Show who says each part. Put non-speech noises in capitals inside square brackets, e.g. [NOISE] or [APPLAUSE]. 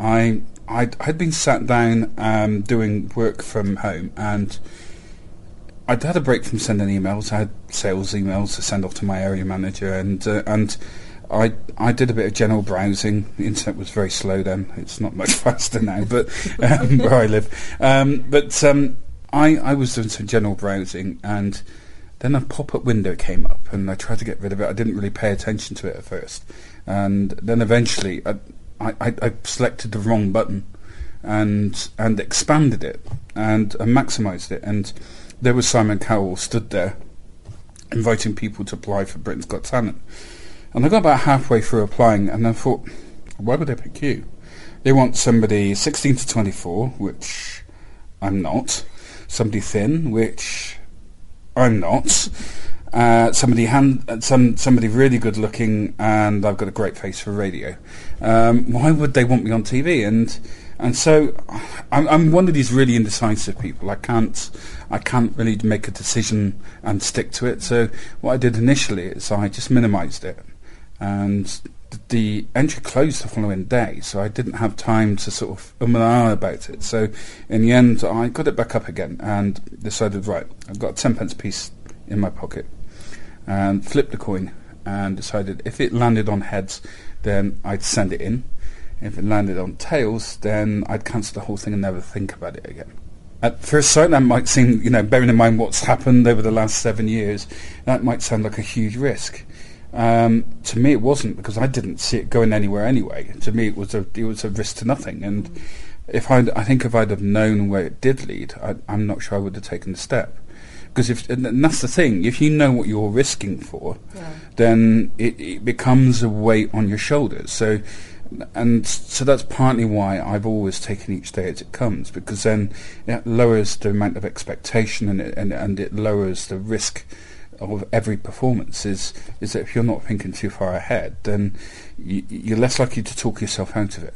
Speaker 1: I I'd, I'd been sat down um, doing work from home and I'd had a break from sending emails. I had sales emails to send off to my area manager, and uh, and I I did a bit of general browsing. The internet was very slow then. It's not much [LAUGHS] faster now, but um, [LAUGHS] where I live. Um, but um, I I was doing some general browsing, and then a pop-up window came up, and I tried to get rid of it. I didn't really pay attention to it at first, and then eventually I I, I selected the wrong button, and and expanded it and, and maximised it and there was Simon Cowell stood there inviting people to apply for Britain's Got Talent. And I got about halfway through applying and I thought, why would they pick you? They want somebody 16 to 24, which I'm not. Somebody thin, which I'm not. Uh, somebody hand, some somebody really good looking, and I've got a great face for radio. Um, why would they want me on TV? And and so I'm, I'm, one of these really indecisive people. I can't, I can't really make a decision and stick to it. So what I did initially is I just minimised it, and the entry closed the following day. So I didn't have time to sort of um and ah about it. So in the end, I got it back up again and decided, right, I've got a ten pence piece in my pocket, and flipped the coin and decided if it landed on heads, then I'd send it in if it landed on tails, then I'd cancel the whole thing and never think about it again. At first sight, that might seem, you know, bearing in mind what's happened over the last seven years, that might sound like a huge risk. Um, to me, it wasn't because I didn't see it going anywhere anyway. To me, it was a it was a risk to nothing. And if I, I think if I'd have known where it did lead, I, am not sure I would have taken the step. Because if and that's the thing, if you know what you're risking for, yeah. then it, it becomes a weight on your shoulders. So and so that's partly why I've always taken each day as it comes, because then it lowers the amount of expectation and it, and, and it lowers the risk of every performance. Is is that if you're not thinking too far ahead, then you, you're less likely to talk yourself out of it.